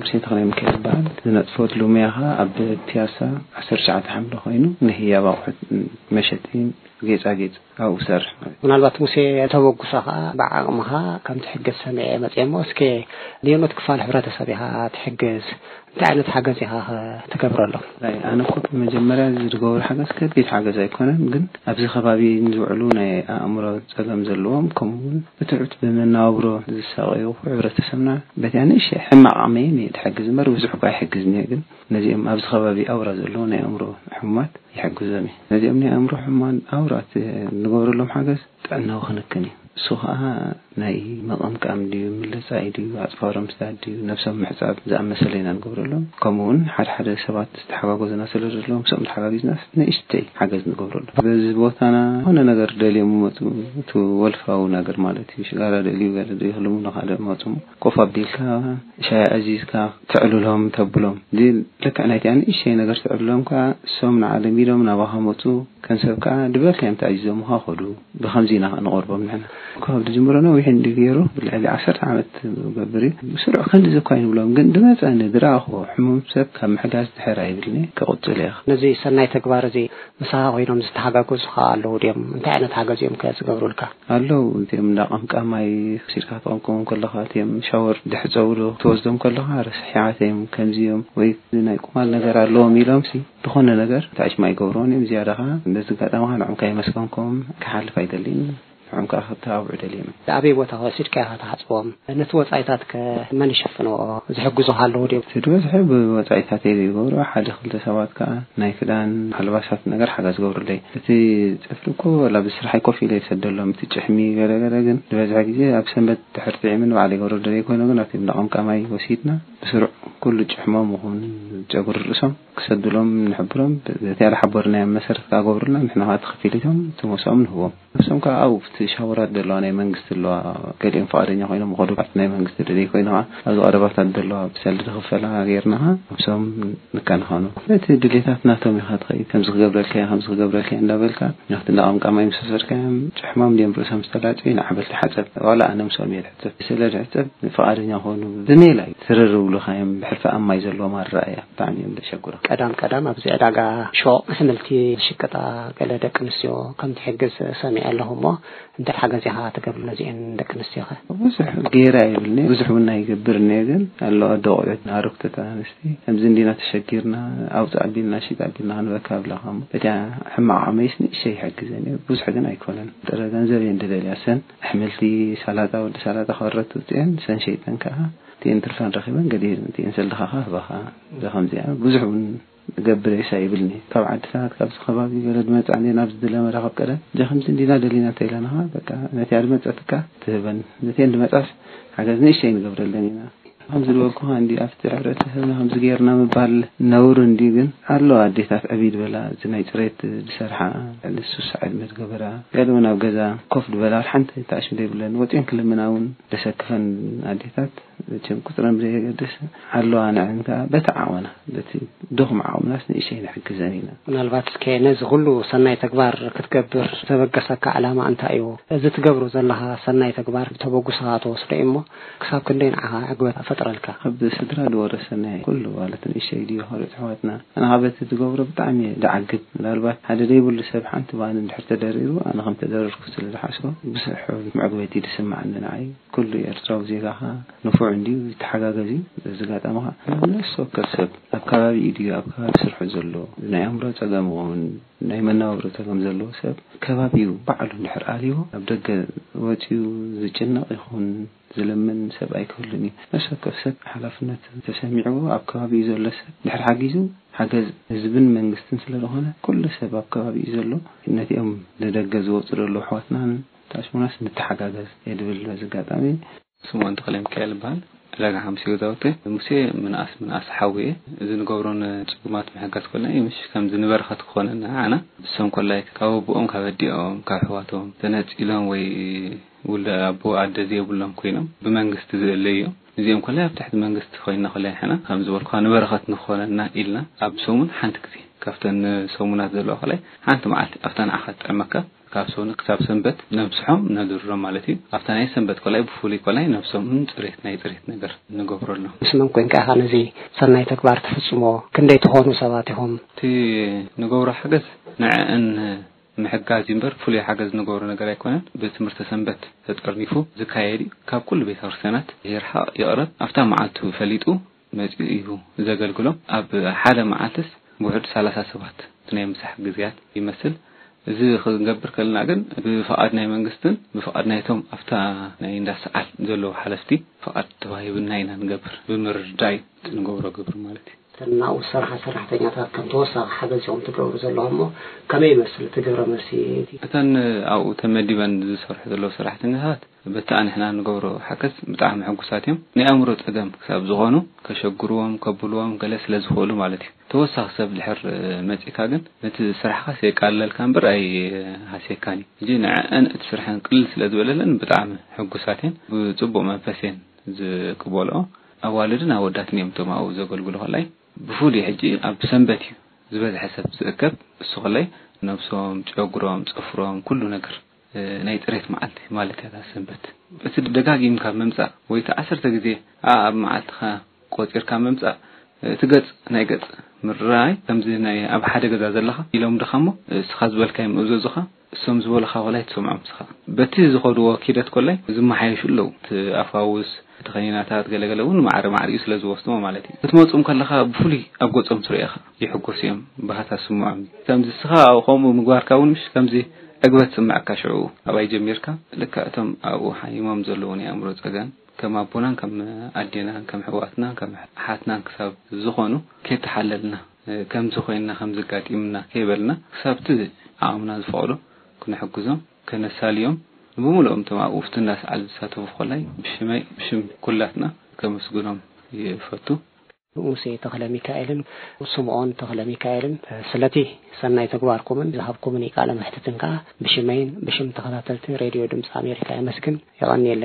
ሙሴ ተክለሚካኤል እበሃል። ዝነጥፎ ሎምያ ከኣ ኣብ ፒያሳ ዓሰርተ ትሽዓተ ሓምለ ኮይኑ ንህያብ ኣቑሑት መሸጢ ጌጻጌጽ ኣብኡ እሰርሕ ማለት እዩ። ምናልባት ሙሴ ተበጉሶ ከኣ ብዓቕምኻ ከም ትሕግዝ ሰሚዐ መጺኤ እሞ እስከ ነየኖት ክፋል ሕብረተሰብ ኢኻ ትሕግዝ እንታይ ዓይነት ሓገዝ ኢኻኸ ትገብረሎም? ኣነ እኮ መጀመርያ ዝገብሮ ሓገዝ ከቢድ ሓገዝ ኣይኮነን ግን ኣብዚ ከባቢ ንዝውዕሉ ናይ ኣእምሮ ጸገም ዘለዎም ከምኡ'ውን ብትሑት ብመነባብሮ ዝሳቐዩ ሕብረተሰብና በቲ ንእሽተይ ሕማቕ ዓቕመይ እየ ዝሕግዝ እምበር ብዙሕ'ኳ ኣይሕግዝን'የ ግን ነዚኦም ኣብዚ ከባቢ ኣውራ ዘለዉ ናይ ኣእምሮ ሕሙማት ይሕግዞም እየ። ነዚኦም ናይ ኣእምሮ ሕሙማን ኣውራ እቲ ንገብረሎም ሓገዝ ጥዕናዊ ክንክን እዩ። ንሱ ከኣ። ናይ ምቕምቃም ድዩ ምልጻይ ድዩ ኣጽፋሮም ምስዳድ ድዩ ነብሶም ምሕጻብ ዝኣመሰለ ኢና ንገብረሎም። ከምኡ ውን ሓደ ሓደ ሰባት ዝተሓጋጎዙና ስለ ዘለዉ ምስኦም ተሓጋጊዝናስ ንእሽተይ ሓገዝ ንገብረሎም። በዚ ቦታና ዝኾነ ነገር ደልዮም ይመጹ እቲ ወልፋዊ ነገር ማለት እዩ ሽጋራ ደልዩ ገለ ዘይክልሙ ንኻልእ ይመጹ እሞ ኮፍ ኣቢልካ ሻሂ ኣዚዝካ ተዕልሎም ተብሎም ድል ልክዕ ናይቲኣ ንእሽተይ ነገር ትዕልሎም ከኣ እሶም ንዓ ለሚዶም ናባኻ መጹ ከም ሰብ ከኣ ድበልካዮም ተኣዚዞሙኻ ከዱ። ብኸምዚ ኢና ንቐርቦም ንሕና። ካብ ዝጅምሮ ነዊሕ እንድዩ ገይሩ፣ ልዕሊ ዓሰርተ ዓመት ክገብር እዩ። ብስሩዕ ክንድዚ እኳ ኣይንብሎም፣ ግን ድመጸኒ ድረኣኹዎ ሕሙም ሰብ ካብ ምሕጋዝ ድሕር ኣይብልን'የ፣ ክቕጽል እየ። ነዚ ሰናይ ተግባር እዚ ምሳኻ ኮይኖም ዝተሓጋገዙኻ ኣለዉ ድዮም? እንታይ ዓይነት ሓገዝ እዮም ከ ዝገብሩልካ? ኣለዉ፣ እቲኦም እንዳ ኣቐምካ ማይ ወሲድካ ክትቕምቆም ከለኻ፣ እቲኦም ሻወር ድሕጸብሉ ክትወስዶም ከለኻ፣ ረሳሒዓተይ'ዮም፣ ከምዚ እዮም ወይ ናይ ቁማል ነገር ኣለዎም ኢሎምሲ፣ ዝኾነ ነገር ንታሕሽ ማይ ይገብርዎን እዮም ዝያዳ ከኣ በዚ ኣጋጣሚ ከኣ ንዕም ከየመስገንኩም ክሓልፍ ኣይደልን ንዕም ከኣ ክተባብዑ ደልየ እም። ኣበይ ቦታ ወሲድካ ኢኻ ትሓጽቦም? ነቲ ወጻኢታት ከ መን ይሽፍንዎ? ዝሕግዙኻ ኣለዉ ድዮም? እቲ ድበዝሐ ብወጻኢታተይ እዩ ዝገብሮ፣ ሓደ ክልተ ሰባት ከኣ ናይ ክዳን ኣልባሳት ነገር ሓገዝ ይገብሩለይ። እቲ ጽፍሪ እኮ ወላ ብስርሐይ ኮፍ ኢለ ይሰደሎም፣ እቲ ጭሕሚ ገለ ገለ ግን ዝበዝሐ ግዜ ኣብ ሰንበት ድሕሪ ጥዒሚ ንባዕለይ ይገብረሉ ደለየ ኮይኑ ግን ኣብቲ እንዳ ቀምቃማይ ወሲድና ብስሩዕ ኩሉ ጭሕሞም ይኹን ጨጉሪ ርእሶም ክሰዱሎም ንሕብሮም በቲ ኣልሓበርናዮም መሰረት ከኣ ገብሩልና ንሕና ከኣ እቲ ክፊሊቶም እቲ ሞሳኦም ንህቦም ነብሶም ከኣ ኣብኡ ኣብቲ ሻወራት ዘለዋ ናይ መንግስቲ ኣለዋ ገሊኦም ፍቓደኛ ኮይኖም ይኸዱ ኣብቲ ናይ መንግስቲ ደለይ ኮይኑ ከኣ ኣብዚ ቀረባታት ዘለዋ ብሰልዲ ዝኽፈላ ጌርና ከኣ ነብሶም ንከናኸኑ ነቲ ድሌታት ናቶም ኢኻ ትኸይድ ከምዚ ክገብረልካ እየ ከምዚ ክገብረልካ እየ እንዳበልካ ናብቲ እንዳ ቃምቃማይ ምስ ወሰድካዮም ጭሕሞም ድዮም ርእሶም ዝተላጨዩ ንዓበልቲ ሓጸብ ዋላ ኣነምሶም እየ ስለ ልሕጸብ ፍቓደኛ ክኾኑ ብሜላ እዩ ትርር እብሉኻ'ዮም፣ ብሕልፊ ኣብ ማይ ዘለዎም ኣረኣእያ ብጣዕሚ እዮም ዘሸግሩ። ቀዳም ቀዳም ኣብዚ ዕዳጋ ሸቕ ኣሕምልቲ ዝሽቅጣ ገለ ደቂ ኣንስትዮ ከም ትሕግዝ ሰሚዐ ኣለኹ እሞ እንታይ ሓገዝ ኢኻ ትገብር ነዚኤን ደቂ ኣንስትዮኸ? ብዙሕ ገይረ ኣይብልን'የ፣ ብዙሕ እውን ኣይገብርን'የ፣ ግን ኣለዋ ኣደ ቆልዑት ኣረግቶት ኣንስቲ ከምዚ እንዲና ተሸጊርና ኣውጽእ ኣቢልና ሽጥ ኣቢልና ክንበኪ ኣብላካ'ሞ በቲ ሕማቕ ዓቕመይስ ንእሽተይ ይሕግዘን'የ፣ ብዙሕ ግን ኣይኮነን ጥረ ገንዘብ እየን ዝደልያ እሰን። ኣሕምልቲ ሳላጣ ወዲ ሳላጣ ክዕረት ውጺኤን ሰን ሸይጠን ከኣ እቲኤን ትርፈን ረኪበን ገዲኤን እቲኤን ሰልድኻካ ህባኻ እዛ ከምዚኣ ብዙሕ ውን እገብር እየ ሳይ ይብልኒ ካብ ዓድታት ካብዚ ከባቢ ገለ ድመጻ እንድየን ኣብዚ ድለ መራኽብ ቀደም እዚ ከምዚ እንዲና ደሊና ተኢለናኻ በቃ ነቲኣ ድመጸትካ ትህበን ነቲኤን ድመጻስ ሓገዝ ንእሽተይ ንገብረለን ኢና ከም ዝበልኩኻ እንድዩ ኣፍቲ ሕብረተ ሰብና ከምዚ ጌርና ምባል ነውሪ እንድዩ ግን ኣለዋ ኣዴታት ዕብይ ድበላ እዚ ናይ ጽሬት ድሰርሓ ልዕሊ ሱሳ ዕድመ ድገበራ ገለ ውን ኣብ ገዛ ኮፍ ድበላ ሓንቲ ታኣሽም ደይብለን ወጽየን ክልምና ውን ደሰክፈን ኣዴታት መቸም ቁጽረን ብዘየገድስ ኣለዋ ንዐን ከኣ በቲ ዓቅምና በቲ ድኩም ዓቅምናስ ንእሽተይ ንሕግዘን ኢና። ምናልባት እስከ ነዚ ኩሉ ሰናይ ተግባር ክትገብር ዘበገሰካ ዕላማ እንታይ እዩ እዚ ትገብሮ ዘለኻ ሰናይ ተግባር ብተበጉሶኻ ትወስዶ እዩ እሞ ክሳብ ክንደይ ንዓኻ ዕግበት ኣፈጥረልካ? ኣብ ስድራ ድወርድ ሰናይ ኩሉ ኣባላት ንእሽተይ ድዩ ካልኦት ኣሕዋትና ኣነ ከኣ በቲ ትገብሮ ብጣዕሚ እየ ድዓግብ ምናልባት ሓደ ደይብሉ ሰብ ሓንቲ ባኒ እንድሕር ተደሪሩ ኣነ ከም ተደረርኩ ስለ ዝሓስቦ ብሱሕ መዕግበት እዩ ድስመዓኒ ንዓይ ኩሉ ኤርትራዊ ዜጋ ከኣ ንፉዕ እንድዩ ይተሓጋገዝ እዩ በዚ ኣጋጣሚ ከኣ ነፍሲ ወከፍ ሰብ ኣብ ከባቢኡ ድዩ ኣብ ከባቢ ስርሑ ዘሎ ናይ ኣእምሮ ጸገም ይኹን ናይ መነባብሮቶ ከም ዘለዎ ሰብ ከባቢኡ ባዕሉ እንድሕር ኣልይዎ ኣብ ደገ ወጺኡ ዝጭነቕ ይኹን ዝልምን ሰብ ኣይክህሉን እዩ። ነፍሲ ወከፍ ሰብ ሓላፍነት ተሰሚዕዎ ኣብ ከባቢኡ ዘሎ ሰብ እንድሕር ሓጊዙ ሓገዝ ህዝብን መንግስትን ስለ ዝኾነ ኩሉ ሰብ ኣብ ከባቢኡ ዘሎ ነቲኦም ንደገ ዝወጹ ዘለዉ ኣሕዋትናን ተኣሽሙናስ ንተሓጋገዝ እየ ድብል በዚ ኣጋጣሚ። ስምኦን ተኽለሚካኤል እበሃል። ዕዳጋ ሓሙስ እዩ ገዛውተይ። ሙሴ ምንኣስ ምንኣስ ሓውየ እዚ ንገብሮ ንጽጉማት ምሕጋዝ ኮልና እዩ ምሽ ከምዚ ንበረኸት ክኾነና ንዓና ንሶም ኮላይ ካብ ኣቦኦም ካብ ኣዲኦም ካብ ኣሕዋቶም ተነጺሎም ወይ ውልደ ኣቦ ኣደ ዘይብሎም ኮይኖም ብመንግስቲ ዝእለዩ እዮም ንዚኦም ኮላይ ኣብ ትሕቲ መንግስቲ ኮይና ኮላይ ንሕና ከምዚ ዝበልኩኻ ንበረኸት ንክኾነና ኢልና ኣብ ሰሙን ሓንቲ ግዜ ካብተን ሰሙናት ዘለዋ ኮላይ ሓንቲ መዓልቲ ኣብታ ንዓኻ ትጥዕመካ ካብ ሰኑይ ክሳብ ሰንበት ነምስሖም ነድርሮም ማለት እዩ ኣብታ ናይ ሰንበት ቆላይ ብፉሉይ ቆላይ ነብሶም ፅሬት ናይ ፅሬት ነገር ንገብረሎም። ምስ መን ኮንካ ኢኻ ነዚ ሰናይ ተግባር ትፍፅሞ? ክንደይ ትኾኑ ሰባት ኢኹም? እቲ ንገብሮ ሓገዝ ንዐዐን ንምሕጋዝ እዩ እምበር ፍሉይ ሓገዝ ንገብሮ ነገር ኣይኮነን። ብትምህርተ ሰንበት ተጠርኒፉ ዝካየድ እዩ። ካብ ኩሉ ቤተክርስትያናት ይርሓቕ ይቕረብ ኣብታ መዓልቱ ፈሊጡ፣ መጺኡ እዩ ዘገልግሎም። ኣብ ሓደ መዓልትስ ውሑድ ሰላሳ ሰባት ናይ ምሳሕ ግዝያት ይመስል። እዚ ክንገብር ከለና ግን ብፍቓድ ናይ መንግስትን ብፍቓድ ናይቶም ኣብታ ናይ እንዳ ሰዓል ዘለዉ ሓለፍቲ ፍቓድ ተዋሂብና ኢና ንገብር። ብምርድዳእ እዩ እቲ ንገብሮ ግብሪ ማለት እዩ። እተን ናብኡ ዝሰርሓ ሰራሕተኛታት ከም ተወሳኺ ሓገዝ ኢኹም ትገብሩ ዘለኹም እሞ ከመይ ይመስል እቲ ግብረ መልሲ እቲ? እተን ኣብኡ ተመዲበን ዝሰርሑ ዘለዉ ሰራሕተኛታት፣ በቲ ኣንሕና እንገብሮ ሓገዝ ብጣዕሚ ሕጉሳት እዮም። ናይ ኣእምሮ ጸገም ክሳብ ዝኾኑ ከሸግሩዎም ከብሉዎም ገለ ስለ ዝኽእሉ ማለት እዩ። ተወሳኺ ሰብ ድሕር መጺእካ ግን ነቲ ስራሕኻስ የቃልለልካ እምበር ኣይሃስየካን እዩ። ሕጂ ንዐኣን እቲ ስርሐን ቅልል ስለ ዝበለለን ብጣዕሚ ሕጉሳት እየን። ብጽቡቕ መንፈስ እየን ዝቅበልኦ። ኣዋልድን ኣወዳትን እዮም እቶም ኣብኡ ዘገልግሉ ከላይ ብፍሉይ ሕጂ ኣብ ሰንበት እዩ ዝበዝሐ ሰብ ዝእከብ እሱ ከላይ ነብሶም ጨጉሮም ጽፍሮም ኩሉ ነገር። ናይ ጽሬት መዓልቲ ማለት እያ እታ ሰንበት። እቲ ደጋጊምካ ምምጻእ ወይ እቲ ዓሰርተ ግዜ ኣኣብ መዓልትኻ ቆጺርካ ምምጻእ እቲ ገጽ ናይ ገጽ ምርኣይ ከምዚ ናይ ኣብ ሓደ ገዛ ዘለኻ ኢሎምድኻሞ እስኻ ዝበልካዮ ምእዘዙኻ እሶም ዝበሉኻ ወላ ኣይትሰምዖም እስኻ በቲ ዝኸድዎ ኪደት ኮላይ ዝመሓየሹ ኣለዉ እቲ ኣፋውስ እቲ ከኒናታት ገለገለ ውን ማዕረ ማዕሪኡ ስለ ዝወስድዎ ማለት እዩ ክትመጹም ከለኻ ብፍሉይ ኣብ ገጾም ትሪኦ ኢኻ ይሕጎሱ እዮም ባህታ ዝስምዖም ከምዚ እስኻ ኣብኡ ከምኡ ምግባርካ እውን ምሽ ከምዚ ዕግበት ዝስመዐካ ሽዑ ኣባይ ጀሚርካ ልክዕ እቶም ኣብኡ ሓሚሞም ዘለዉ ናይ ኣእምሮ ፀገም ከም ኣቦናን ከም ኣዴናን ከም ኣሕዋትናን ከም ኣሓትናን ክሳብ ዝኾኑ ከይተሓለልና ከምዚ ኮይንና ከምዚ ኣጋጢሙና ከይበልና ክሳብ እቲ ዓቕምና ዝፈቕዶ ክንሕግዞም ከነሳልዮም ንብምልኦም እቶም ኣብኡ ኣብቲ እናስዓል ዝሳተፉ ኮላይ ብሽመይ ብሽም ኩላትና ከመስግኖም ይፈቱ። ሙሴ ተኽለሚካኤልን ስምኦን ተኽለሚካኤልን ስለቲ ሰናይ ተግባርኩምን ዝሃብኩምኒ ቃለ መሕትትን ከኣ ብሽመይን ብሽም ተኸታተልቲ ሬድዮ ድምጺ ኣሜሪካ የመስግን። የቐንየለይ።